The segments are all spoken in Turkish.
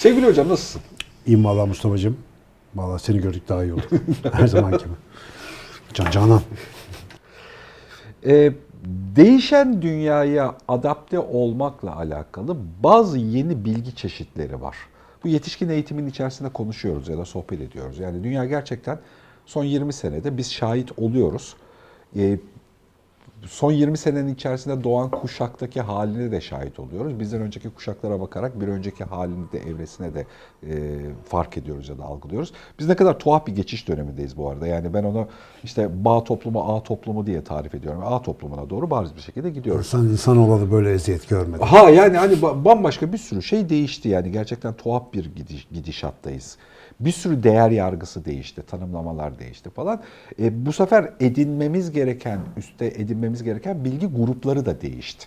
Sevgili hocam nasılsın? İyiyim valla Mustafa'cığım. Valla seni gördük daha iyi oldu. Her zaman gibi. Can Canan. Ee, değişen dünyaya adapte olmakla alakalı bazı yeni bilgi çeşitleri var. Bu yetişkin eğitimin içerisinde konuşuyoruz ya da sohbet ediyoruz. Yani dünya gerçekten son 20 senede biz şahit oluyoruz. Ee, son 20 senenin içerisinde doğan kuşaktaki haline de şahit oluyoruz. Bizden önceki kuşaklara bakarak bir önceki halini de evresine de e, fark ediyoruz ya da algılıyoruz. Biz ne kadar tuhaf bir geçiş dönemindeyiz bu arada. Yani ben onu işte bağ toplumu, A toplumu diye tarif ediyorum. A toplumuna doğru bariz bir şekilde gidiyoruz. İnsan insan olalı böyle eziyet görmedi. Ha yani hani ba- bambaşka bir sürü şey değişti yani gerçekten tuhaf bir gidiş, gidişattayız. Bir sürü değer yargısı değişti, tanımlamalar değişti falan. E, bu sefer edinmemiz gereken, üstte edinmemiz gereken bilgi grupları da değişti.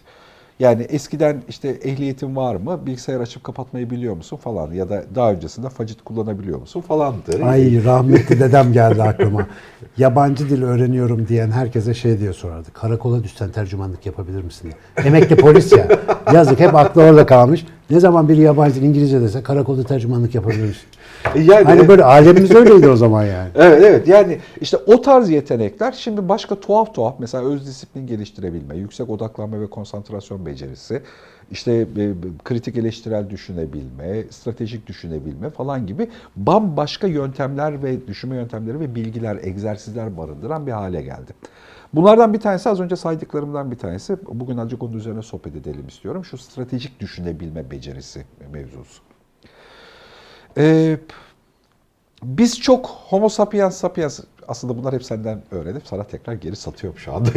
Yani eskiden işte ehliyetin var mı, bilgisayar açıp kapatmayı biliyor musun falan ya da daha öncesinde facit kullanabiliyor musun falandı. Ay rahmetli dedem geldi aklıma. Yabancı dil öğreniyorum diyen herkese şey diye sorardı. Karakola düşsen tercümanlık yapabilir misin diye. Emekli polis ya. Yazık hep aklı orada kalmış. Ne zaman bir yabancı İngilizce dese karakolda tercümanlık yapabilir misin? E, Yani, Hani böyle alemimiz öyleydi o zaman yani. Evet evet yani işte o tarz yetenekler şimdi başka tuhaf tuhaf mesela öz disiplin geliştirebilme, yüksek odaklanma ve konsantrasyon becerisi, işte e, kritik eleştirel düşünebilme, stratejik düşünebilme falan gibi bambaşka yöntemler ve düşünme yöntemleri ve bilgiler, egzersizler barındıran bir hale geldi. Bunlardan bir tanesi az önce saydıklarımdan bir tanesi. Bugün azıcık onun üzerine sohbet edelim istiyorum. Şu stratejik düşünebilme becerisi mevzusu. Ee, biz çok homo sapiens sapiens aslında bunlar hep senden öğrenip sana tekrar geri satıyorum şu anda.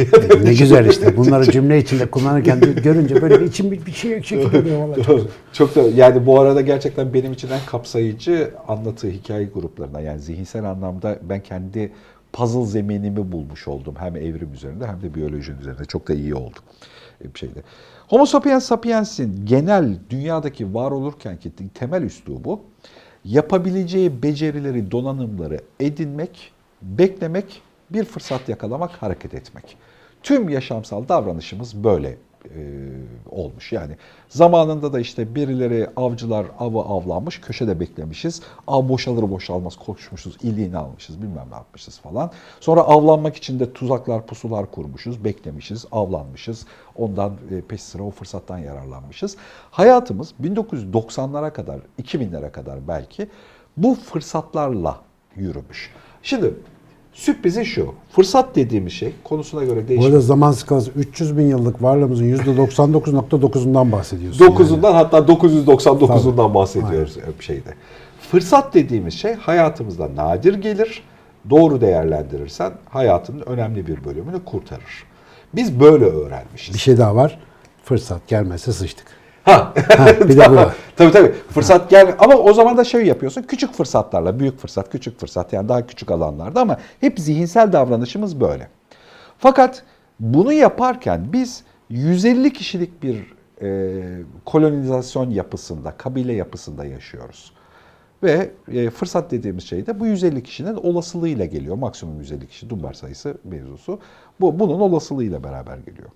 Ne güzel işte. Bunları cümle içinde kullanırken görünce böyle bir içim bir, bir şey çekiliyor vallahi. çok da yani bu arada gerçekten benim için en kapsayıcı anlatı hikaye gruplarına yani zihinsel anlamda ben kendi puzzle zeminimi bulmuş oldum. Hem evrim üzerinde hem de biyoloji üzerinde. Çok da iyi oldu bir şeyde. Homo sapiens sapiens'in genel dünyadaki var olurkenki temel üslubu yapabileceği becerileri, donanımları edinmek, beklemek, bir fırsat yakalamak, hareket etmek. Tüm yaşamsal davranışımız böyle e, olmuş. Yani zamanında da işte birileri avcılar avı avlanmış, köşede beklemişiz. Av boşalır boşalmaz koşmuşuz, iliğini almışız, bilmem ne yapmışız falan. Sonra avlanmak için de tuzaklar, pusular kurmuşuz, beklemişiz, avlanmışız. Ondan e, peş sıra o fırsattan yararlanmışız. Hayatımız 1990'lara kadar, 2000'lere kadar belki bu fırsatlarla yürümüş. Şimdi sürprizi şu, fırsat dediğimiz şey konusuna göre Bu değişir. arada zaman skalası 300 bin yıllık varlığımızın %99.9'undan bahsediyorsun. yani. 9'undan hatta 999'undan bahsediyoruz bir şeyde. Fırsat dediğimiz şey hayatımızda nadir gelir. Doğru değerlendirirsen hayatının önemli bir bölümünü kurtarır. Biz böyle öğrenmişiz. Bir şey daha var. Fırsat gelmezse sıçtık. Ha. bir de bu var. tabii tabii. Fırsat gel ama o zaman da şey yapıyorsun. Küçük fırsatlarla, büyük fırsat, küçük fırsat yani daha küçük alanlarda ama hep zihinsel davranışımız böyle. Fakat bunu yaparken biz 150 kişilik bir e, kolonizasyon yapısında, kabile yapısında yaşıyoruz. Ve e, fırsat dediğimiz şey de bu 150 kişinin olasılığıyla geliyor. Maksimum 150 kişi Dunbar sayısı mevzusu. Bu bunun olasılığıyla beraber geliyor.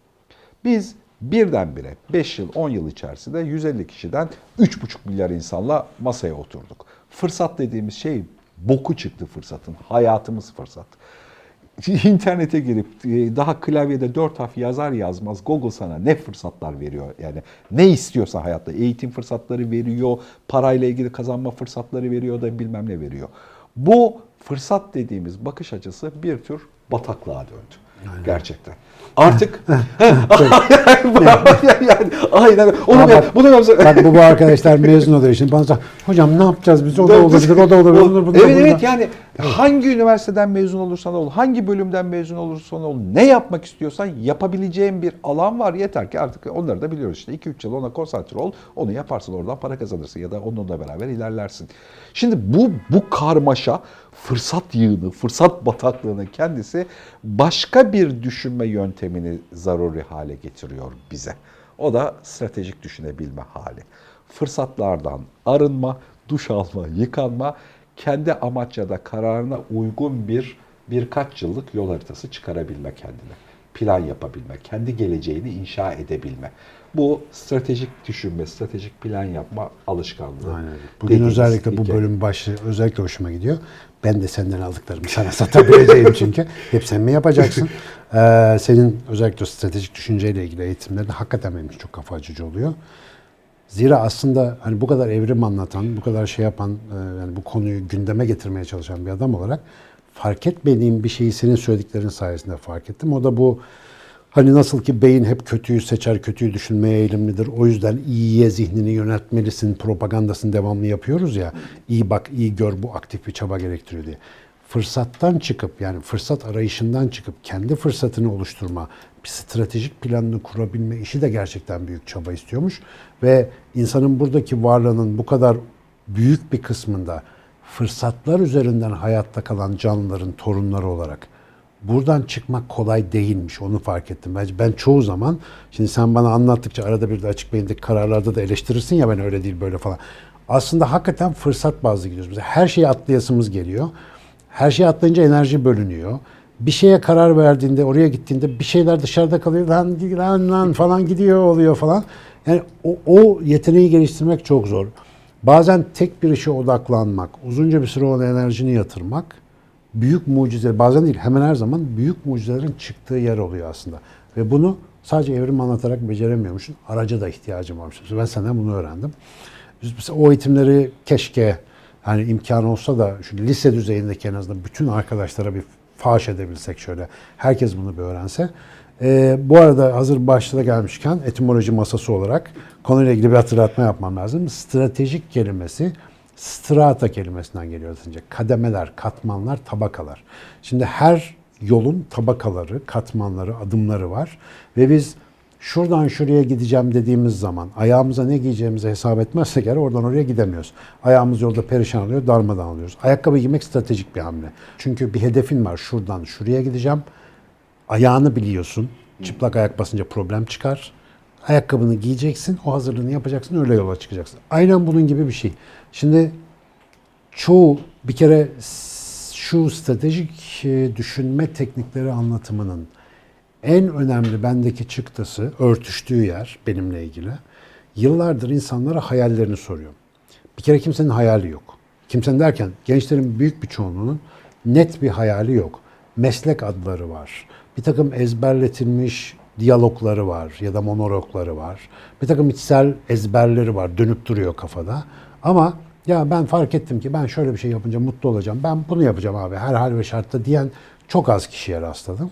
Biz birdenbire 5 yıl 10 yıl içerisinde 150 kişiden 3,5 milyar insanla masaya oturduk. Fırsat dediğimiz şey boku çıktı fırsatın. Hayatımız fırsat. İnternete girip e, daha klavyede dört harf yazar yazmaz Google sana ne fırsatlar veriyor yani ne istiyorsa hayatta eğitim fırsatları veriyor, parayla ilgili kazanma fırsatları veriyor da bilmem ne veriyor. Bu fırsat dediğimiz bakış açısı bir tür bataklığa döndü. Gerçekten. Artık yani aynen onu ben, bak- bunu ben Bak bu, bu arkadaşlar mezun oluyor şimdi. Bana hocam ne yapacağız biz? O da olabilir, o da olabilir. Bunlar, evet bunlar. Evet hangi üniversiteden mezun olursan ol, hangi bölümden mezun olursan ol, ne yapmak istiyorsan yapabileceğin bir alan var. Yeter ki artık onları da biliyoruz işte 2-3 yıl ona konsantre ol, onu yaparsın oradan para kazanırsın ya da onunla beraber ilerlersin. Şimdi bu bu karmaşa fırsat yığını, fırsat bataklığının kendisi başka bir düşünme yöntemini zaruri hale getiriyor bize. O da stratejik düşünebilme hali. Fırsatlardan arınma, duş alma, yıkanma, kendi amaç ya da kararına uygun bir birkaç yıllık yol haritası çıkarabilme kendine. plan yapabilme, kendi geleceğini inşa edebilme. Bu stratejik düşünme, stratejik plan yapma alışkanlığı. Aynen. Bugün özellikle bu bölüm başlığı özellikle hoşuma gidiyor. Ben de senden aldıklarımı sana satabileceğim çünkü. Hep sen mi yapacaksın? Ee, senin özellikle stratejik düşünceyle ilgili eğitimlerin hakikaten benim için çok kafa açıcı oluyor. Zira aslında hani bu kadar evrim anlatan, bu kadar şey yapan, e, yani bu konuyu gündeme getirmeye çalışan bir adam olarak fark etmediğim bir şeyi senin söylediklerin sayesinde fark ettim. O da bu hani nasıl ki beyin hep kötüyü seçer, kötüyü düşünmeye eğilimlidir. O yüzden iyiye zihnini yöneltmelisin propagandasını devamlı yapıyoruz ya. İyi bak, iyi gör bu aktif bir çaba gerektiriyor diye. Fırsattan çıkıp yani fırsat arayışından çıkıp kendi fırsatını oluşturma, bir stratejik planını kurabilme işi de gerçekten büyük çaba istiyormuş. Ve insanın buradaki varlığının bu kadar büyük bir kısmında fırsatlar üzerinden hayatta kalan canlıların torunları olarak buradan çıkmak kolay değilmiş. Onu fark ettim. Ben, ben çoğu zaman, şimdi sen bana anlattıkça arada bir de açık beyindeki kararlarda da eleştirirsin ya ben öyle değil böyle falan. Aslında hakikaten fırsat bazlı gidiyoruz. Her şeyi atlayasımız geliyor. Her şeyi atlayınca enerji bölünüyor. Bir şeye karar verdiğinde, oraya gittiğinde bir şeyler dışarıda kalıyor. Lan, lan, lan falan gidiyor oluyor falan. Yani o, o yeteneği geliştirmek çok zor. Bazen tek bir işe odaklanmak, uzunca bir süre ona enerjini yatırmak büyük mucize, bazen değil hemen her zaman büyük mucizelerin çıktığı yer oluyor aslında. Ve bunu sadece evrim anlatarak beceremiyormuşsun. Araca da ihtiyacım varmış. Ben senden bunu öğrendim. Mesela o eğitimleri keşke hani imkan olsa da şu lise düzeyindeki en azından bütün arkadaşlara bir faş edebilsek şöyle. Herkes bunu bir öğrense. Ee, bu arada hazır başta gelmişken etimoloji masası olarak konuyla ilgili bir hatırlatma yapmam lazım. Stratejik kelimesi strata kelimesinden geliyor aslında. Kademeler, katmanlar, tabakalar. Şimdi her yolun tabakaları, katmanları, adımları var ve biz şuradan şuraya gideceğim dediğimiz zaman ayağımıza ne giyeceğimizi hesap etmezsek eğer oradan oraya gidemiyoruz. Ayağımız yolda perişan oluyor, darmadan alıyoruz. Ayakkabı giymek stratejik bir hamle. Çünkü bir hedefin var. Şuradan şuraya gideceğim. Ayağını biliyorsun. Çıplak ayak basınca problem çıkar. Ayakkabını giyeceksin, o hazırlığını yapacaksın, öyle yola çıkacaksın. Aynen bunun gibi bir şey. Şimdi çoğu bir kere şu stratejik e, düşünme teknikleri anlatımının en önemli bendeki çıktısı, örtüştüğü yer benimle ilgili. Yıllardır insanlara hayallerini soruyorum. Bir kere kimsenin hayali yok. Kimsenin derken gençlerin büyük bir çoğunluğunun net bir hayali yok. Meslek adları var. Bir takım ezberletilmiş diyalogları var ya da monologları var. Bir takım içsel ezberleri var. Dönüp duruyor kafada. Ama ya ben fark ettim ki ben şöyle bir şey yapınca mutlu olacağım. Ben bunu yapacağım abi her hal ve şartta diyen çok az kişiye rastladım.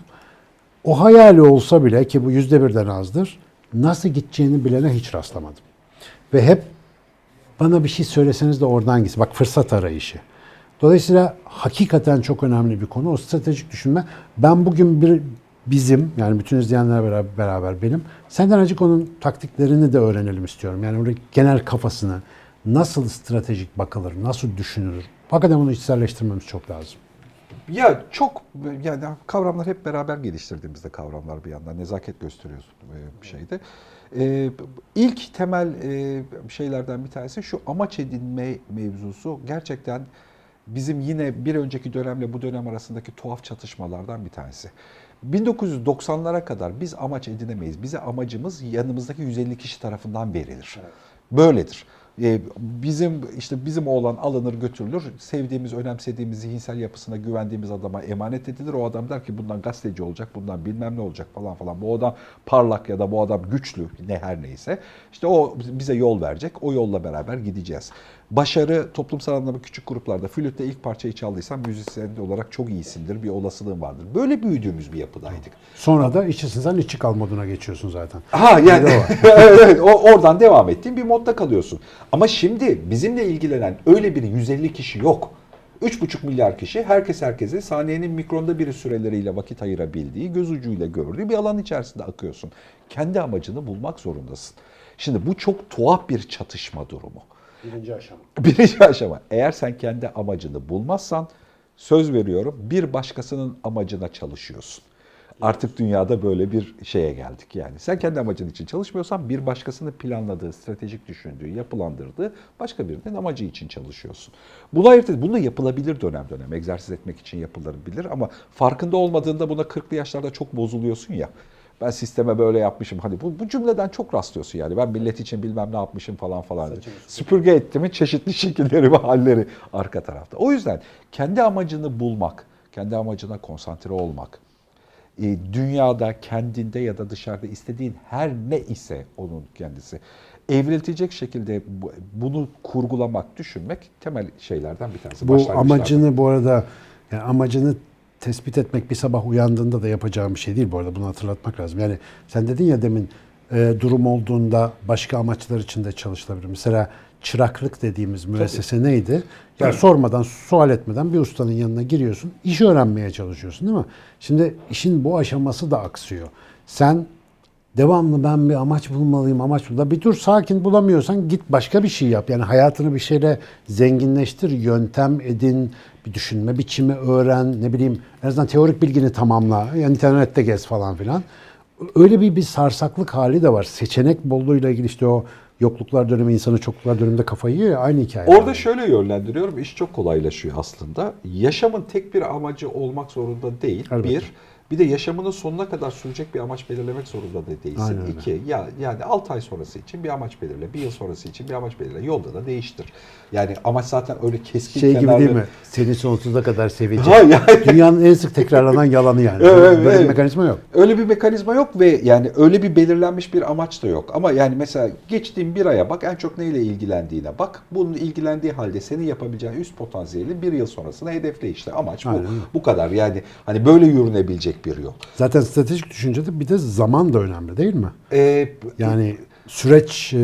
O hayali olsa bile ki bu yüzde birden azdır, nasıl gideceğini bilene hiç rastlamadım. Ve hep bana bir şey söyleseniz de oradan gitsin. Bak fırsat arayışı. Dolayısıyla hakikaten çok önemli bir konu. O stratejik düşünme. Ben bugün bir bizim yani bütün izleyenler beraber, beraber benim senden acık onun taktiklerini de öğrenelim istiyorum. Yani orada genel kafasını nasıl stratejik bakılır, nasıl düşünülür. Hakikaten bunu içselleştirmemiz çok lazım. Ya çok yani kavramlar hep beraber geliştirdiğimizde kavramlar bir yandan nezaket gösteriyoruz e, bir şeyde. Ee, ilk temel e, şeylerden bir tanesi şu amaç edinme mevzusu gerçekten bizim yine bir önceki dönemle bu dönem arasındaki tuhaf çatışmalardan bir tanesi. 1990'lara kadar biz amaç edinemeyiz. Bize amacımız yanımızdaki 150 kişi tarafından verilir. Böyledir. Ee, bizim işte bizim oğlan alınır götürülür. Sevdiğimiz, önemsediğimiz, zihinsel yapısına güvendiğimiz adama emanet edilir. O adam der ki bundan gazeteci olacak, bundan bilmem ne olacak falan falan. Bu adam parlak ya da bu adam güçlü ne her neyse. İşte o bize yol verecek. O yolla beraber gideceğiz. Başarı toplumsal anlamda küçük gruplarda flütte ilk parçayı çaldıysan müzisyen olarak çok iyisindir. Bir olasılığın vardır. Böyle büyüdüğümüz bir yapıdaydık. Sonra da içi sen içi kal moduna geçiyorsun zaten. Ha yani evet, evet, oradan devam ettiğin bir modda kalıyorsun. Ama şimdi bizimle ilgilenen öyle bir 150 kişi yok. 3,5 milyar kişi herkes herkese saniyenin mikronda biri süreleriyle vakit ayırabildiği, göz ucuyla gördüğü bir alan içerisinde akıyorsun. Kendi amacını bulmak zorundasın. Şimdi bu çok tuhaf bir çatışma durumu. Birinci aşama. Birinci aşama. Eğer sen kendi amacını bulmazsan söz veriyorum bir başkasının amacına çalışıyorsun. Artık dünyada böyle bir şeye geldik yani. Sen kendi amacın için çalışmıyorsan bir başkasının planladığı, stratejik düşündüğü, yapılandırdığı başka birinin amacı için çalışıyorsun. Bunu ayırt et. Bunu da yapılabilir dönem dönem. Egzersiz etmek için yapılabilir ama farkında olmadığında buna 40'lı yaşlarda çok bozuluyorsun ya. Ben sisteme böyle yapmışım. Hani bu, bu cümleden çok rastlıyorsun yani. Ben millet için bilmem ne yapmışım falan falan. Süpürge ettimin çeşitli şekilleri ve halleri arka tarafta. O yüzden kendi amacını bulmak, kendi amacına konsantre olmak, e, dünyada kendinde ya da dışarıda istediğin her ne ise onun kendisi evriltecek şekilde bu- bunu kurgulamak, düşünmek temel şeylerden bir tanesi. Bu amacını bu arada yani amacını tespit etmek bir sabah uyandığında da yapacağım bir şey değil bu arada bunu hatırlatmak lazım. Yani sen dedin ya demin e, durum olduğunda başka amaçlar için de çalışılabilir. Mesela çıraklık dediğimiz müessese neydi? Ya sormadan, sual etmeden bir ustanın yanına giriyorsun, iş öğrenmeye çalışıyorsun değil mi? Şimdi işin bu aşaması da aksıyor. Sen devamlı ben bir amaç bulmalıyım, amaç bul. Bir dur sakin bulamıyorsan git başka bir şey yap. Yani hayatını bir şeyle zenginleştir, yöntem edin, bir düşünme biçimi öğren, ne bileyim en azından teorik bilgini tamamla. Yani internette gez falan filan. Öyle bir bir sarsaklık hali de var. Seçenek bolluğuyla ilgili işte o yokluklar dönemi insanı çokluklar döneminde kafayı yiyor ya aynı hikaye. Orada şöyle yönlendiriyorum. iş çok kolaylaşıyor aslında. Yaşamın tek bir amacı olmak zorunda değil. Elbette. Bir, bir de yaşamının sonuna kadar sürecek bir amaç belirlemek zorunda da değilsin. Aynen öyle. İki, ya, yani 6 ay sonrası için bir amaç belirle. Bir yıl sonrası için bir amaç belirle. Yolda da değiştir. Yani amaç zaten öyle keskin şey gibi değil mi? Seni sonsuza kadar Ha, seveceğim. yani- Dünyanın en sık tekrarlanan yalanı yani. Evet, Böyle bir evet. mekanizma yok. Öyle bir mekanizma yok ve yani öyle bir belirlenmiş bir amaç da yok. Ama yani mesela geçtiğin bir aya bak en çok neyle ilgilendiğine bak. Bunun ilgilendiği halde senin yapabileceğin üst potansiyeli bir yıl sonrasına hedefle işte. Amaç bu. Aynen. Bu kadar yani hani böyle yürünebilecek bir yol. Zaten stratejik düşüncede bir de zaman da önemli değil mi? Ee, Yani süreç e,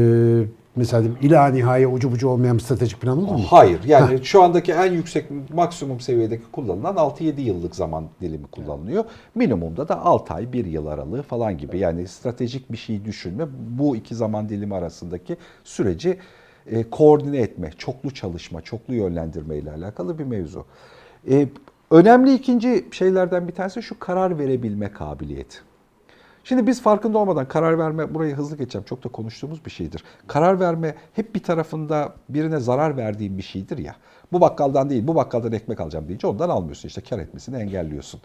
mesela ila nihaya ucu bucu olmayan bir stratejik plan olur mu? Hayır. Yani şu andaki en yüksek maksimum seviyedeki kullanılan 6-7 yıllık zaman dilimi kullanılıyor. Minimumda da 6 ay 1 yıl aralığı falan gibi. Yani stratejik bir şey düşünme bu iki zaman dilimi arasındaki süreci e, koordine etme, çoklu çalışma, çoklu yönlendirme ile alakalı bir mevzu. E, önemli ikinci şeylerden bir tanesi şu karar verebilme kabiliyeti. Şimdi biz farkında olmadan karar verme, burayı hızlı geçeceğim, çok da konuştuğumuz bir şeydir. Karar verme hep bir tarafında birine zarar verdiğin bir şeydir ya. Bu bakkaldan değil, bu bakkaldan ekmek alacağım deyince ondan almıyorsun işte kar etmesini engelliyorsun.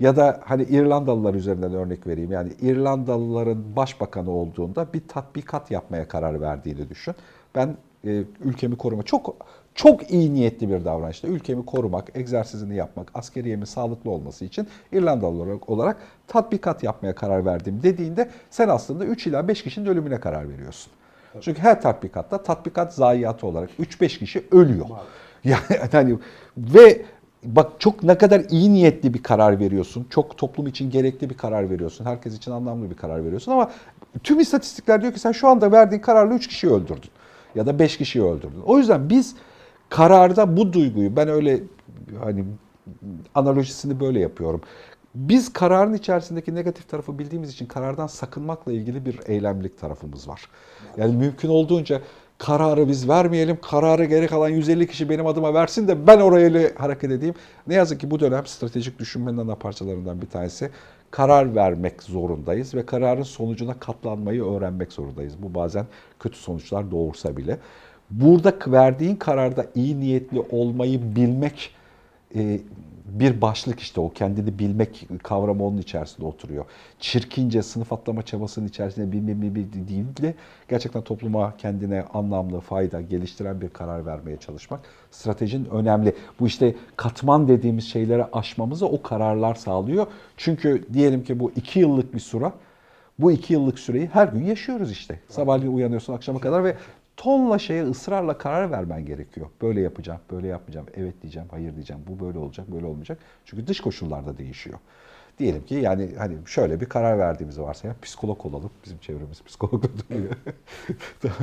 Ya da hani İrlandalılar üzerinden örnek vereyim. Yani İrlandalıların başbakanı olduğunda bir tatbikat yapmaya karar verdiğini düşün. Ben ülkemi koruma çok çok iyi niyetli bir davranışta ülkemi korumak, egzersizini yapmak, askeriyemin sağlıklı olması için İrlandalı olarak, olarak tatbikat yapmaya karar verdim dediğinde sen aslında 3 ila 5 kişinin ölümüne karar veriyorsun. Çünkü her tatbikatta tatbikat zayiatı olarak 3-5 kişi ölüyor. Yani hani ve bak çok ne kadar iyi niyetli bir karar veriyorsun. Çok toplum için gerekli bir karar veriyorsun. Herkes için anlamlı bir karar veriyorsun ama tüm istatistikler diyor ki sen şu anda verdiğin kararla 3 kişiyi öldürdün ya da 5 kişiyi öldürdün. O yüzden biz kararda bu duyguyu ben öyle hani analojisini böyle yapıyorum. Biz kararın içerisindeki negatif tarafı bildiğimiz için karardan sakınmakla ilgili bir eylemlik tarafımız var. Yani mümkün olduğunca kararı biz vermeyelim, kararı geri kalan 150 kişi benim adıma versin de ben oraya hareket edeyim. Ne yazık ki bu dönem stratejik düşünmenin ana parçalarından bir tanesi. Karar vermek zorundayız ve kararın sonucuna katlanmayı öğrenmek zorundayız. Bu bazen kötü sonuçlar doğursa bile. Burada verdiğin kararda iyi niyetli olmayı bilmek e, bir başlık işte o kendini bilmek kavramı onun içerisinde oturuyor. Çirkince sınıf atlama çabasının içerisinde bilmem ne bir değil de gerçekten topluma kendine anlamlı, fayda geliştiren bir karar vermeye çalışmak stratejinin önemli. Bu işte katman dediğimiz şeyleri aşmamızı o kararlar sağlıyor. Çünkü diyelim ki bu iki yıllık bir süre bu iki yıllık süreyi her gün yaşıyoruz işte. Sabahleyin uyanıyorsun akşama kadar ve tonla şeye ısrarla karar vermen gerekiyor. Böyle yapacağım, böyle yapmayacağım, evet diyeceğim, hayır diyeceğim, bu böyle olacak, böyle olmayacak. Çünkü dış koşullar da değişiyor. Diyelim ki yani hani şöyle bir karar verdiğimizi varsayalım. Psikolog olalım. Bizim çevremiz psikolog duruyor.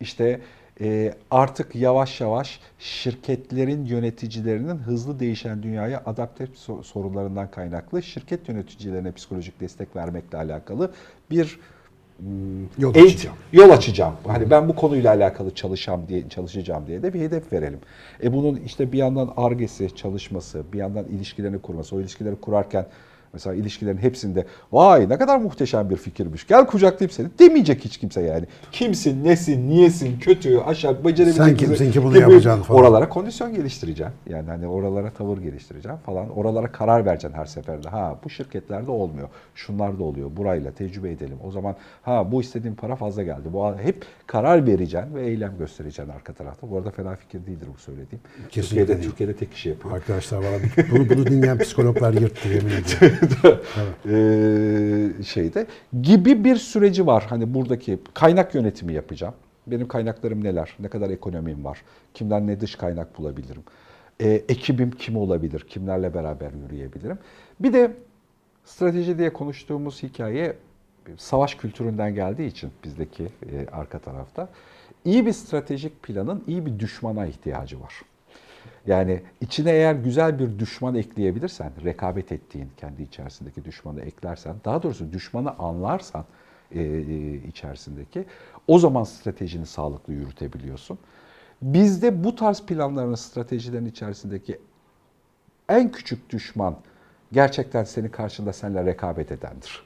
İşte e, artık yavaş yavaş şirketlerin yöneticilerinin hızlı değişen dünyaya adapte so- sorunlarından kaynaklı şirket yöneticilerine psikolojik destek vermekle alakalı bir Yol eğit- açacağım. yol açacağım. Hani ben bu konuyla alakalı çalışacağım diye çalışacağım diye de bir hedef verelim. E bunun işte bir yandan argesi, çalışması, bir yandan ilişkilerini kurması. O ilişkileri kurarken Mesela ilişkilerin hepsinde vay ne kadar muhteşem bir fikirmiş. Gel kucaklayayım seni. Demeyecek hiç kimse yani. Kimsin, nesin, niyesin, kötü, aşağı, becerebilecek Sen kimsin ki bunu gibi yapacaksın falan. Oralara kondisyon geliştireceksin. Yani hani oralara tavır geliştireceksin falan. Oralara karar vereceksin her seferde. Ha bu şirketlerde olmuyor. Şunlar da oluyor. Burayla tecrübe edelim. O zaman ha bu istediğim para fazla geldi. Bu hep karar vereceksin ve eylem göstereceksin arka tarafta. Bu arada fena fikir değildir bu söylediğim. Kesinlikle Türkiye'de, değil. Türkiye'de tek kişi yapıyor. Arkadaşlar bana bunu, bunu dinleyen psikologlar yırttı yemin ediyorum. Ee, şeyde gibi bir süreci var. Hani buradaki kaynak yönetimi yapacağım. Benim kaynaklarım neler? Ne kadar ekonomim var? Kimden ne dış kaynak bulabilirim? Ee, ekibim kim olabilir? Kimlerle beraber yürüyebilirim? Bir de strateji diye konuştuğumuz hikaye savaş kültüründen geldiği için bizdeki e, arka tarafta iyi bir stratejik planın iyi bir düşmana ihtiyacı var. Yani içine eğer güzel bir düşman ekleyebilirsen, rekabet ettiğin kendi içerisindeki düşmanı eklersen, daha doğrusu düşmanı anlarsan e, e, içerisindeki, o zaman stratejini sağlıklı yürütebiliyorsun. Bizde bu tarz planların, stratejilerin içerisindeki en küçük düşman gerçekten senin karşında seninle rekabet edendir.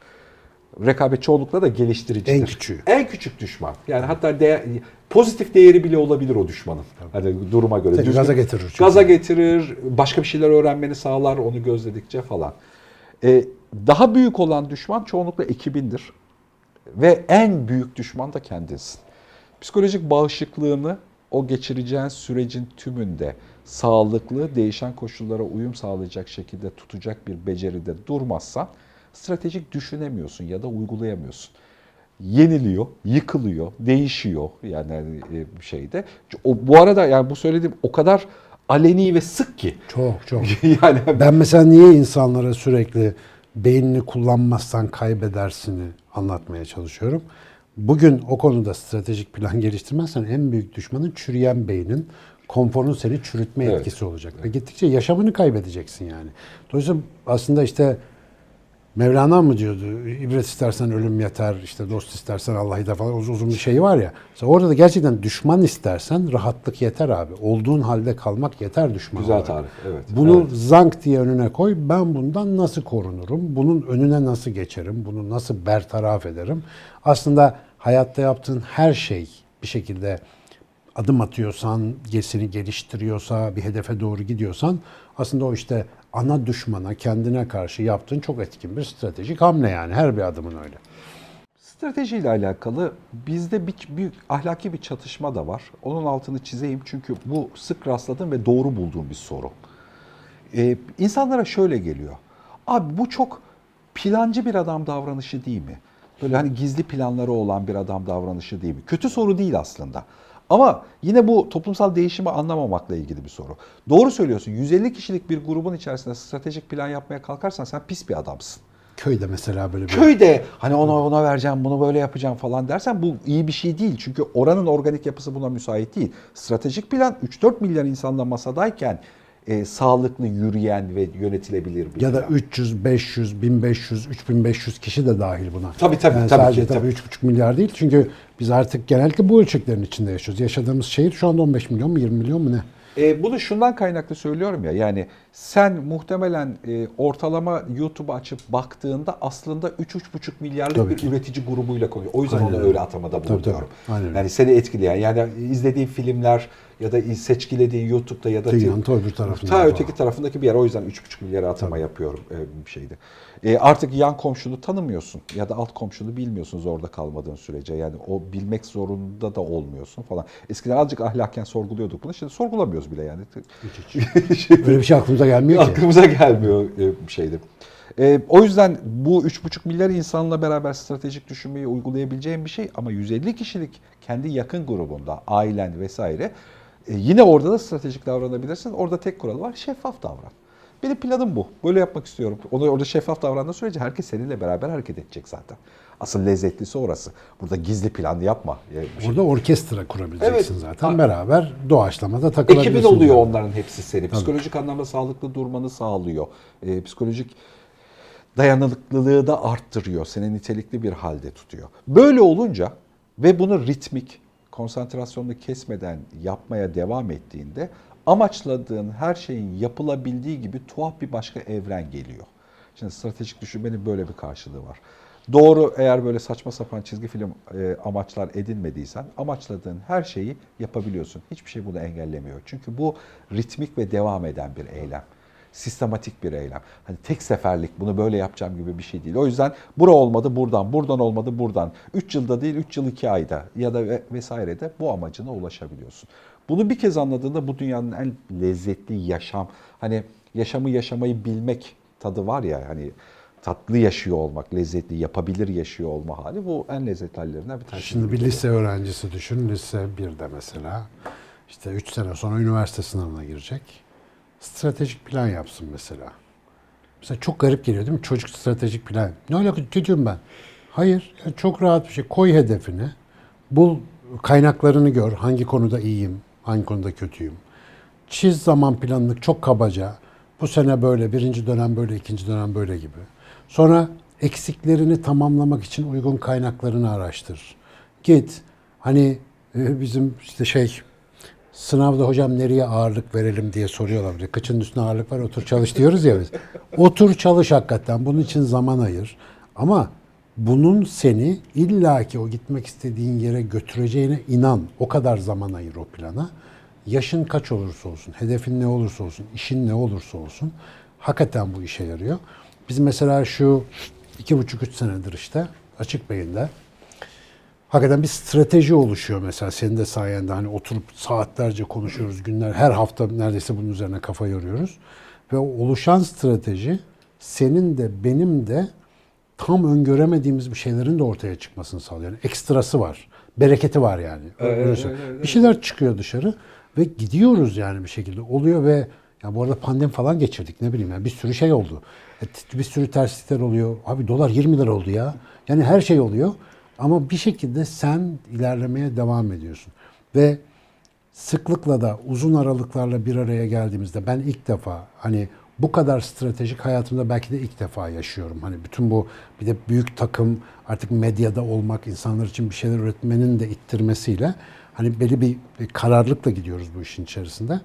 Rekabet çoğunlukla da geliştiricidir. En küçüğü. En küçük düşman. Yani hatta değer, pozitif değeri bile olabilir o düşmanın. Hani duruma göre. Seni gaza getirir çünkü. Gaza getirir, başka bir şeyler öğrenmeni sağlar onu gözledikçe falan. Ee, daha büyük olan düşman çoğunlukla ekibindir. Ve en büyük düşman da kendinsin. Psikolojik bağışıklığını o geçireceğin sürecin tümünde sağlıklı, değişen koşullara uyum sağlayacak şekilde tutacak bir beceride durmazsan stratejik düşünemiyorsun ya da uygulayamıyorsun. Yeniliyor, yıkılıyor, değişiyor yani hani, e, şeyde. O, bu arada yani bu söylediğim o kadar aleni ve sık ki. Çok çok. yani Ben mesela niye insanlara sürekli beynini kullanmazsan kaybedersini anlatmaya çalışıyorum. Bugün o konuda stratejik plan geliştirmezsen en büyük düşmanın çürüyen beynin, konforun seni çürütme Evet. etkisi olacak. Ve gittikçe yaşamını kaybedeceksin yani. Dolayısıyla aslında işte Mevlana mı diyordu? İbret istersen ölüm yeter, işte dost istersen Allah yeter falan uzun, uzun bir şey var ya. Mesela orada da gerçekten düşman istersen rahatlık yeter abi. Olduğun halde kalmak yeter düşman Güzel olarak. tarif, evet. Bunu Evet. zank diye önüne koy. Ben bundan nasıl korunurum? Bunun önüne nasıl geçerim? Bunu nasıl bertaraf ederim? Aslında hayatta yaptığın her şey bir şekilde adım atıyorsan, seni geliştiriyorsa, bir hedefe doğru gidiyorsan aslında o işte ana düşmana, kendine karşı yaptığın çok etkin bir stratejik hamle yani. Her bir adımın öyle. Stratejiyle alakalı bizde bir büyük ahlaki bir çatışma da var. Onun altını çizeyim çünkü bu sık rastladığım ve doğru bulduğum bir soru. Ee, insanlara şöyle geliyor. Abi bu çok plancı bir adam davranışı değil mi? Böyle hani gizli planları olan bir adam davranışı değil mi? Kötü soru değil aslında. Ama yine bu toplumsal değişimi anlamamakla ilgili bir soru. Doğru söylüyorsun. 150 kişilik bir grubun içerisinde stratejik plan yapmaya kalkarsan sen pis bir adamsın. Köyde mesela böyle bir... Köyde hani ona ona vereceğim, bunu böyle yapacağım falan dersen bu iyi bir şey değil. Çünkü oranın organik yapısı buna müsait değil. Stratejik plan 3-4 milyar insanla masadayken e, sağlıklı yürüyen ve yönetilebilir bir Ya da plan. 300, 500, 1500, 3500 kişi de dahil buna. Tabii, tabii, Yani tabii sadece ki, tabii tabii. 3,5 milyar değil. Çünkü biz artık genellikle bu ölçeklerin içinde yaşıyoruz. Yaşadığımız şehir şu anda 15 milyon mu 20 milyon mu ne? E, bunu şundan kaynaklı söylüyorum ya yani sen muhtemelen e, ortalama YouTube açıp baktığında aslında 3-3,5 milyarlık Tabii bir ki. üretici grubuyla konuyor. O yüzden Aynen onu öyle. atamada Tabii, tabii. bulunuyorum. Aynen öyle. Yani seni etkileyen yani izlediğin filmler ya da seçkilediğin YouTube'da ya da Dünyanın ta öbür tarafında ta öteki tarafındaki bir yer. O yüzden 3,5 milyara atama yapıyorum e, bir şeyde. E, artık yan komşunu tanımıyorsun ya da alt komşunu bilmiyorsun zorda kalmadığın sürece. Yani o bilmek zorunda da olmuyorsun falan. Eskiden azıcık ahlaken sorguluyorduk bunu. Şimdi sorgulamıyoruz bile yani. Öyle bir şey aklımıza gelmiyor ki. Aklımıza gelmiyor e, bir şeydi. E, o yüzden bu 3,5 milyar insanla beraber stratejik düşünmeyi uygulayabileceğin bir şey ama 150 kişilik kendi yakın grubunda, ailen vesaire e, yine orada da stratejik davranabilirsin. Orada tek kural var, şeffaf davran. Benim planım bu. Böyle yapmak istiyorum. Onu orada şeffaf davrandığı sürece herkes seninle beraber hareket edecek zaten. Asıl lezzetlisi orası. Burada gizli plan yapma. Şey- Orada orkestra kurabileceksin Evet. zaten. Ha. Beraber doğaçlamada takılabilirsin. Ekibin oluyor yani. onların hepsi seni. Psikolojik anlamda sağlıklı durmanı sağlıyor. Ee, psikolojik dayanıklılığı da arttırıyor. Seni nitelikli bir halde tutuyor. Böyle olunca ve bunu ritmik, konsantrasyonunu kesmeden yapmaya devam ettiğinde amaçladığın her şeyin yapılabildiği gibi tuhaf bir başka evren geliyor. Şimdi stratejik düşünmenin böyle bir karşılığı var. Doğru eğer böyle saçma sapan çizgi film e, amaçlar edinmediysen amaçladığın her şeyi yapabiliyorsun. Hiçbir şey bunu engellemiyor. Çünkü bu ritmik ve devam eden bir eylem. Sistematik bir eylem. Hani tek seferlik bunu böyle yapacağım gibi bir şey değil. O yüzden bura olmadı buradan, buradan olmadı buradan. 3 yılda değil 3 yıl 2 ayda ya da ve- vesairede bu amacına ulaşabiliyorsun. Bunu bir kez anladığında bu dünyanın en lezzetli yaşam, hani yaşamı yaşamayı bilmek tadı var ya hani tatlı yaşıyor olmak, lezzetli, yapabilir yaşıyor olma hali bu en lezzetli hallerinden bir tanesi. Şimdi bir lise öğrencisi düşün. Lise 1'de mesela. işte 3 sene sonra üniversite sınavına girecek. Stratejik plan yapsın mesela. Mesela çok garip geliyor değil mi? Çocuk stratejik plan. Ne alaka çocuğum ben? Hayır. ya çok rahat bir şey. Koy hedefini. Bul kaynaklarını gör. Hangi konuda iyiyim, hangi konuda kötüyüm. Çiz zaman planını çok kabaca. Bu sene böyle, birinci dönem böyle, ikinci dönem böyle gibi. Sonra eksiklerini tamamlamak için uygun kaynaklarını araştır. Git. Hani e, bizim işte şey sınavda hocam nereye ağırlık verelim diye soruyorlar. Bir de Kıçın üstüne ağırlık var otur çalış diyoruz ya biz. Otur çalış hakikaten. Bunun için zaman ayır. Ama bunun seni illaki o gitmek istediğin yere götüreceğine inan. O kadar zaman ayır o plana. Yaşın kaç olursa olsun, hedefin ne olursa olsun, işin ne olursa olsun hakikaten bu işe yarıyor. Biz mesela şu iki buçuk üç senedir işte açık beyinde hakikaten bir strateji oluşuyor mesela senin de sayende hani oturup saatlerce konuşuyoruz günler her hafta neredeyse bunun üzerine kafa yoruyoruz ve oluşan strateji senin de benim de tam öngöremediğimiz bir şeylerin de ortaya çıkmasını sağlıyor. Yani ekstrası var. Bereketi var yani. Öyle söyleyeyim. Bir şeyler çıkıyor dışarı ve gidiyoruz yani bir şekilde. Oluyor ve ya bu arada pandemi falan geçirdik ne bileyim yani bir sürü şey oldu. E, Bir sürü terslikler oluyor. Abi dolar 20 lira oldu ya. Yani her şey oluyor. Ama bir şekilde sen ilerlemeye devam ediyorsun. Ve sıklıkla da uzun aralıklarla bir araya geldiğimizde ben ilk defa hani bu kadar stratejik hayatımda belki de ilk defa yaşıyorum. Hani bütün bu bir de büyük takım artık medyada olmak, insanlar için bir şeyler üretmenin de ittirmesiyle hani belli bir, kararlılıkla gidiyoruz bu işin içerisinde.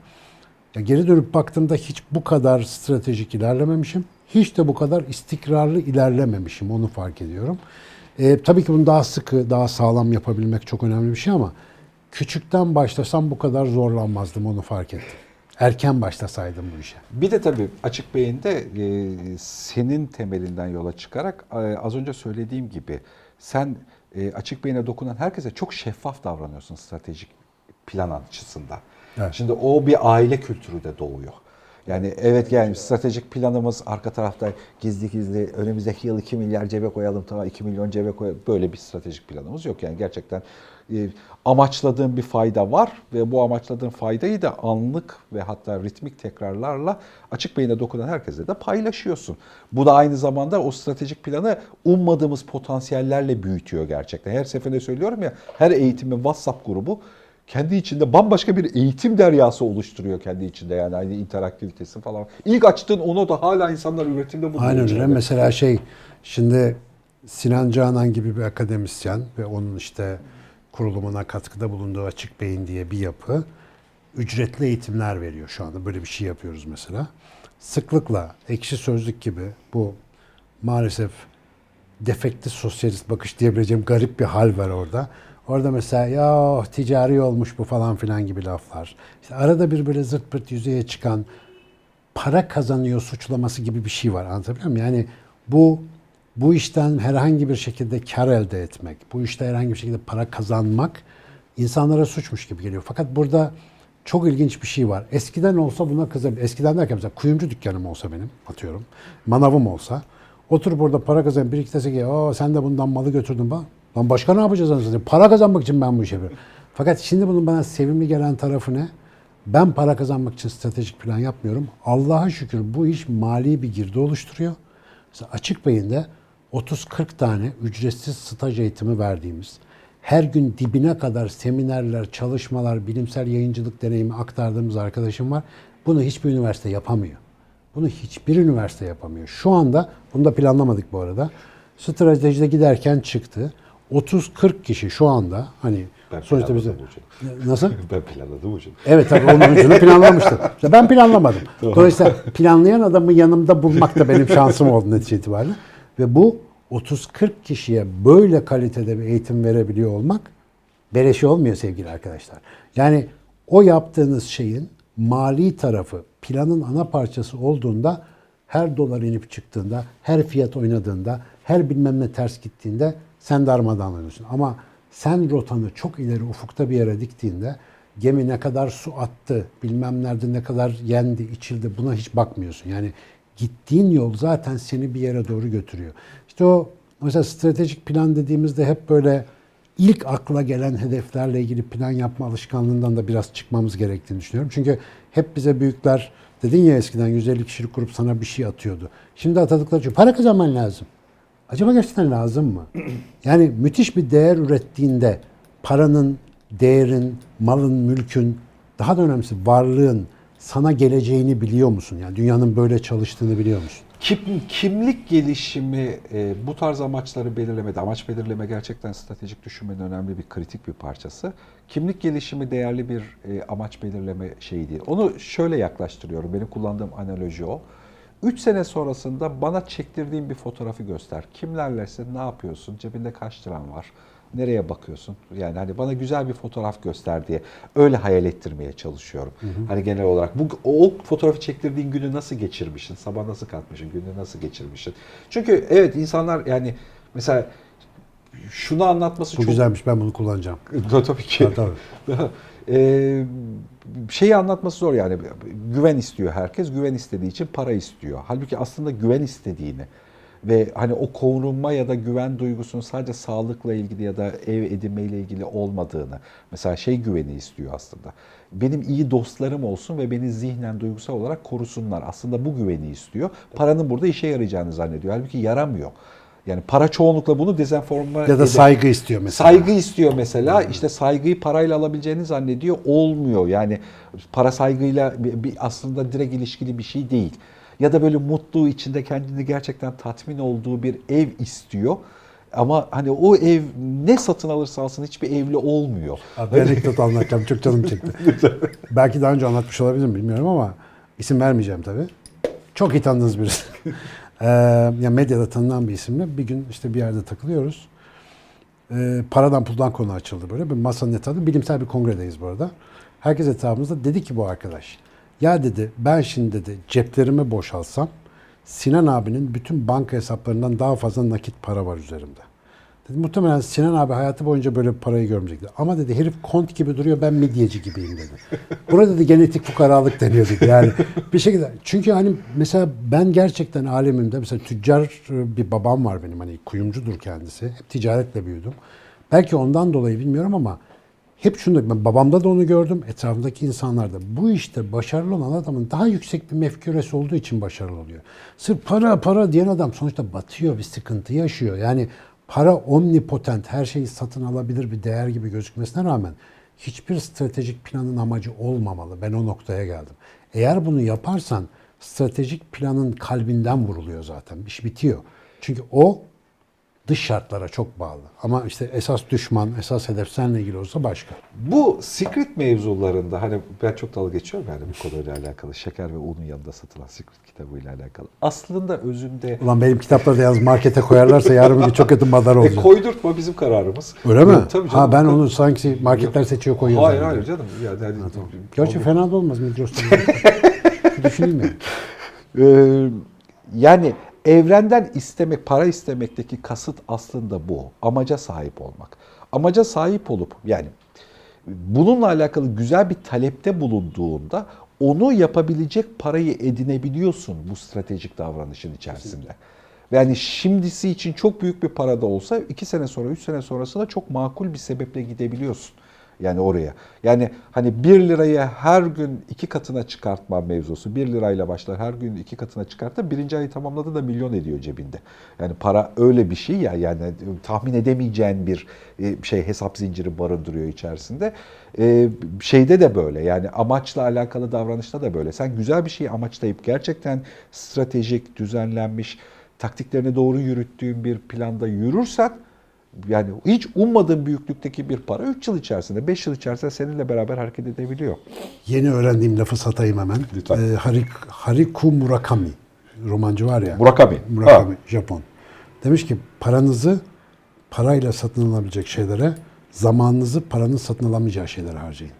Ya geri dönüp baktığımda hiç bu kadar stratejik ilerlememişim. Hiç de bu kadar istikrarlı ilerlememişim. Onu fark ediyorum. Ee, tabii ki bunu daha sıkı, daha sağlam yapabilmek çok önemli bir şey ama küçükten başlasam bu kadar zorlanmazdım. Onu fark ettim. Erken başlasaydım bu işe. Bir de tabii açık beyinde e, senin temelinden yola çıkarak e, az önce söylediğim gibi sen e, açık beyine dokunan herkese çok şeffaf davranıyorsun stratejik plan açısından. Evet. Şimdi o bir aile kültürü de doğuyor. Yani evet yani stratejik planımız arka tarafta gizli gizli önümüzdeki yıl 2 milyar cebe koyalım tamam 2 milyon cebe koyalım. Böyle bir stratejik planımız yok. Yani gerçekten e, amaçladığın bir fayda var ve bu amaçladığın faydayı da anlık ve hatta ritmik tekrarlarla açık beyine dokunan herkese de paylaşıyorsun. Bu da aynı zamanda o stratejik planı ummadığımız potansiyellerle büyütüyor gerçekten. Her seferinde söylüyorum ya her eğitimin WhatsApp grubu kendi içinde bambaşka bir eğitim deryası oluşturuyor kendi içinde yani aynı interaktivitesi falan. İlk açtığın onu da hala insanlar üretimde buluyor. Aynen öyle. Mesela şey şimdi Sinan Canan gibi bir akademisyen ve onun işte kurulumuna katkıda bulunduğu Açık Beyin diye bir yapı ücretli eğitimler veriyor şu anda. Böyle bir şey yapıyoruz mesela. Sıklıkla ekşi sözlük gibi bu maalesef defekti sosyalist bakış diyebileceğim garip bir hal var orada. Orada mesela ya ticari olmuş bu falan filan gibi laflar. İşte arada bir böyle zırt pırt yüzeye çıkan para kazanıyor suçlaması gibi bir şey var. Anlatabiliyor muyum? Yani bu bu işten herhangi bir şekilde kar elde etmek, bu işte herhangi bir şekilde para kazanmak insanlara suçmuş gibi geliyor. Fakat burada çok ilginç bir şey var. Eskiden olsa buna kızabilir. Eskiden derken mesela kuyumcu dükkanım olsa benim atıyorum. Manavım olsa. Oturup orada para kazan bir iki dese ki "Aa, sen de bundan malı götürdün bak. Lan başka ne yapacağız anasını? Para kazanmak için ben bu işe yapıyorum. Fakat şimdi bunun bana sevimli gelen tarafı ne? Ben para kazanmak için stratejik plan yapmıyorum. Allah'a şükür bu iş mali bir girdi oluşturuyor. Mesela açık beyinde 30-40 tane ücretsiz staj eğitimi verdiğimiz, her gün dibine kadar seminerler, çalışmalar, bilimsel yayıncılık deneyimi aktardığımız arkadaşım var. Bunu hiçbir üniversite yapamıyor. Bunu hiçbir üniversite yapamıyor. Şu anda, bunu da planlamadık bu arada. Stratejide giderken çıktı. 30-40 kişi şu anda hani Ben sonuçta bize nasıl? Ben planladım hocam. Evet tabii onun ucunu planlamıştım. İşte ben planlamadım. Dolayısıyla planlayan adamı yanımda bulmak da benim şansım oldu netice itibariyle. Ve bu 30-40 kişiye böyle kalitede bir eğitim verebiliyor olmak beleşi olmuyor sevgili arkadaşlar. Yani o yaptığınız şeyin mali tarafı planın ana parçası olduğunda her dolar inip çıktığında, her fiyat oynadığında, her bilmem ne ters gittiğinde sen darmadağınlanıyorsun. Ama sen rotanı çok ileri ufukta bir yere diktiğinde gemi ne kadar su attı, bilmem nerede ne kadar yendi, içildi buna hiç bakmıyorsun. Yani gittiğin yol zaten seni bir yere doğru götürüyor. İşte o mesela stratejik plan dediğimizde hep böyle ilk akla gelen hedeflerle ilgili plan yapma alışkanlığından da biraz çıkmamız gerektiğini düşünüyorum. Çünkü hep bize büyükler dedin ya eskiden 150 kişilik grup sana bir şey atıyordu. Şimdi atadıkları için para kazanman lazım. Acaba gerçekten lazım mı? Yani müthiş bir değer ürettiğinde paranın, değerin, malın, mülkün, daha da önemlisi varlığın sana geleceğini biliyor musun? Yani dünyanın böyle çalıştığını biliyor musun? Kim, kimlik gelişimi e, bu tarz amaçları belirlemede, amaç belirleme gerçekten stratejik düşünmenin önemli bir kritik bir parçası. Kimlik gelişimi değerli bir e, amaç belirleme şeyi değil. Onu şöyle yaklaştırıyorum, benim kullandığım analoji o. 3 sene sonrasında bana çektirdiğin bir fotoğrafı göster. Kimlerlesin, ne yapıyorsun, cebinde kaç liran var, nereye bakıyorsun? Yani hani bana güzel bir fotoğraf göster diye öyle hayal ettirmeye çalışıyorum. Hani genel olarak bu o fotoğrafı çektirdiğin günü nasıl geçirmişsin? Sabah nasıl kalkmışsın? Günü nasıl geçirmişsin? Çünkü evet insanlar yani mesela şunu anlatması Bu çok güzelmiş ben bunu kullanacağım. Tabii ki. Tabii, tabii. Ee, şeyi anlatması zor yani. Güven istiyor herkes. Güven istediği için para istiyor. Halbuki aslında güven istediğini ve hani o korunma ya da güven duygusunun sadece sağlıkla ilgili ya da ev edinmeyle ilgili olmadığını mesela şey güveni istiyor aslında. Benim iyi dostlarım olsun ve beni zihnen duygusal olarak korusunlar. Aslında bu güveni istiyor. Paranın burada işe yarayacağını zannediyor. Halbuki yaramıyor. Yani para çoğunlukla bunu dezenforme Ya da eder. saygı istiyor mesela. Saygı istiyor mesela. İşte saygıyı parayla alabileceğini zannediyor. Olmuyor. Yani para saygıyla bir, aslında direkt ilişkili bir şey değil. Ya da böyle mutlu içinde kendini gerçekten tatmin olduğu bir ev istiyor. Ama hani o ev ne satın alırsa alsın hiçbir evli olmuyor. Abi, anekdot anlatacağım. Çok canım çekti. Belki daha önce anlatmış olabilirim bilmiyorum ama isim vermeyeceğim tabii. Çok iyi tanıdığınız birisi. Ee, yani medyada tanınan bir isimle bir gün işte bir yerde takılıyoruz. Ee, paradan puldan konu açıldı böyle. Bir masanın etrafında bilimsel bir kongredeyiz bu arada. Herkes etrafımızda dedi ki bu arkadaş. Ya dedi ben şimdi dedi ceplerimi boşalsam Sinan abinin bütün banka hesaplarından daha fazla nakit para var üzerimde. Dedi, muhtemelen Sinan abi hayatı boyunca böyle bir parayı görmeyecekti. Ama dedi herif kont gibi duruyor ben midyeci gibiyim dedi. Burada dedi genetik fukaralık deniyor dedi. Yani bir şekilde. Çünkü hani mesela ben gerçekten alemimde mesela tüccar e, bir babam var benim hani kuyumcudur kendisi. Hep ticaretle büyüdüm. Belki ondan dolayı bilmiyorum ama hep şunu ben babamda da onu gördüm, etrafındaki insanlarda. Bu işte başarılı olan adamın daha yüksek bir mefküresi olduğu için başarılı oluyor. Sırf para para diyen adam sonuçta batıyor, bir sıkıntı yaşıyor. Yani para omnipotent, her şeyi satın alabilir bir değer gibi gözükmesine rağmen hiçbir stratejik planın amacı olmamalı. Ben o noktaya geldim. Eğer bunu yaparsan stratejik planın kalbinden vuruluyor zaten. İş bitiyor. Çünkü o dış şartlara çok bağlı. Ama işte esas düşman, esas hedef seninle ilgili olsa başka. Bu secret mevzularında hani ben çok dalga geçiyorum yani bu konuyla alakalı. Şeker ve unun yanında satılan secret kitabıyla alakalı. Aslında özünde Ulan benim kitapları da yalnız markete koyarlarsa yarın bir çok kötü madar e, olacak. koydurtma bizim kararımız. Öyle mi? Yok, Tabii canım. ha ben onu sanki marketler seçiyor koyuyor. Hayır hayır canım. Yani, hani- Gerçi fena da olmaz Migros'tan. Düşüneyim yani. Ee, yani evrenden istemek, para istemekteki kasıt aslında bu. Amaca sahip olmak. Amaca sahip olup yani bununla alakalı güzel bir talepte bulunduğunda onu yapabilecek parayı edinebiliyorsun bu stratejik davranışın içerisinde. Yani şimdisi için çok büyük bir para da olsa iki sene sonra, üç sene sonrasında çok makul bir sebeple gidebiliyorsun. Yani oraya. Yani hani 1 liraya her gün iki katına çıkartma mevzusu. 1 lirayla başlar her gün iki katına çıkarttı. Birinci ayı tamamladı da milyon ediyor cebinde. Yani para öyle bir şey ya yani tahmin edemeyeceğin bir e, şey hesap zinciri barındırıyor içerisinde. E, Şeyde de böyle yani amaçla alakalı davranışta da böyle. Sen güzel bir şeyi amaçlayıp gerçekten stratejik, düzenlenmiş, taktiklerini doğru yürüttüğün bir planda yürürsen yani hiç ummadığın büyüklükteki bir para 3 yıl içerisinde, 5 yıl içerisinde seninle beraber hareket edebiliyor. Yeni öğrendiğim lafı satayım hemen. Lütfen. Ee, Harik, Hariku Murakami. Romancı var ya. Murakami. Murakami, Japon. Demiş ki paranızı parayla satın alabilecek şeylere, zamanınızı paranın satın alamayacağı şeylere harcayın.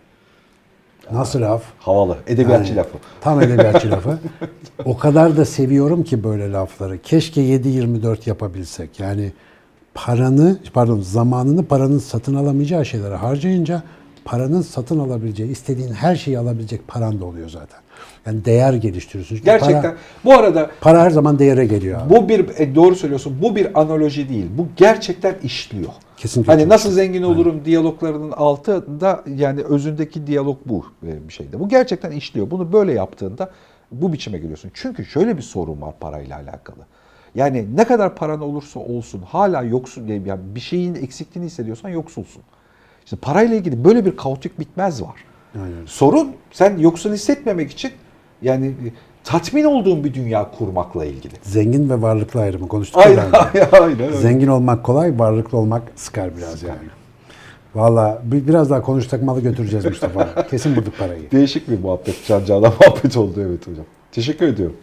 Nasıl laf? Havalı. Edebiyatçı Yani, lafı. Tam edebiyatçı lafı. O kadar da seviyorum ki böyle lafları. Keşke 7-24 yapabilsek. Yani paranı, pardon zamanını paranın satın alamayacağı şeylere harcayınca paranın satın alabileceği, istediğin her şeyi alabilecek paran da oluyor zaten. Yani değer geliştiriyorsun. Çünkü Gerçekten. Para, Bu arada para her zaman değere geliyor abi. bu bir e, doğru söylüyorsun. Bu bir analoji değil. Bu gerçekten işliyor. Kesinlikle Hani nasıl zengin olurum diyaloglarının altında yani özündeki diyalog bu bir şeyde. Bu gerçekten işliyor. Bunu böyle yaptığında bu biçime geliyorsun. Çünkü şöyle bir sorun var parayla alakalı. Yani ne kadar paran olursa olsun hala yoksun yani bir şeyin eksikliğini hissediyorsan yoksulsun. İşte parayla ilgili böyle bir kaotik bitmez var. Aynen. Sorun sen yoksul hissetmemek için yani e, tatmin olduğun bir dünya kurmakla ilgili. Zengin ve varlıklı ayrımı konuştuk. Aynen, aynen öyle. Zengin olmak kolay, varlıklı olmak sıkar biraz yani. Valla bi- biraz daha konuşsak malı götüreceğiz Mustafa. Kesin bulduk parayı. Değişik bir muhabbet, can cana muhabbet oldu evet hocam. Teşekkür ediyorum.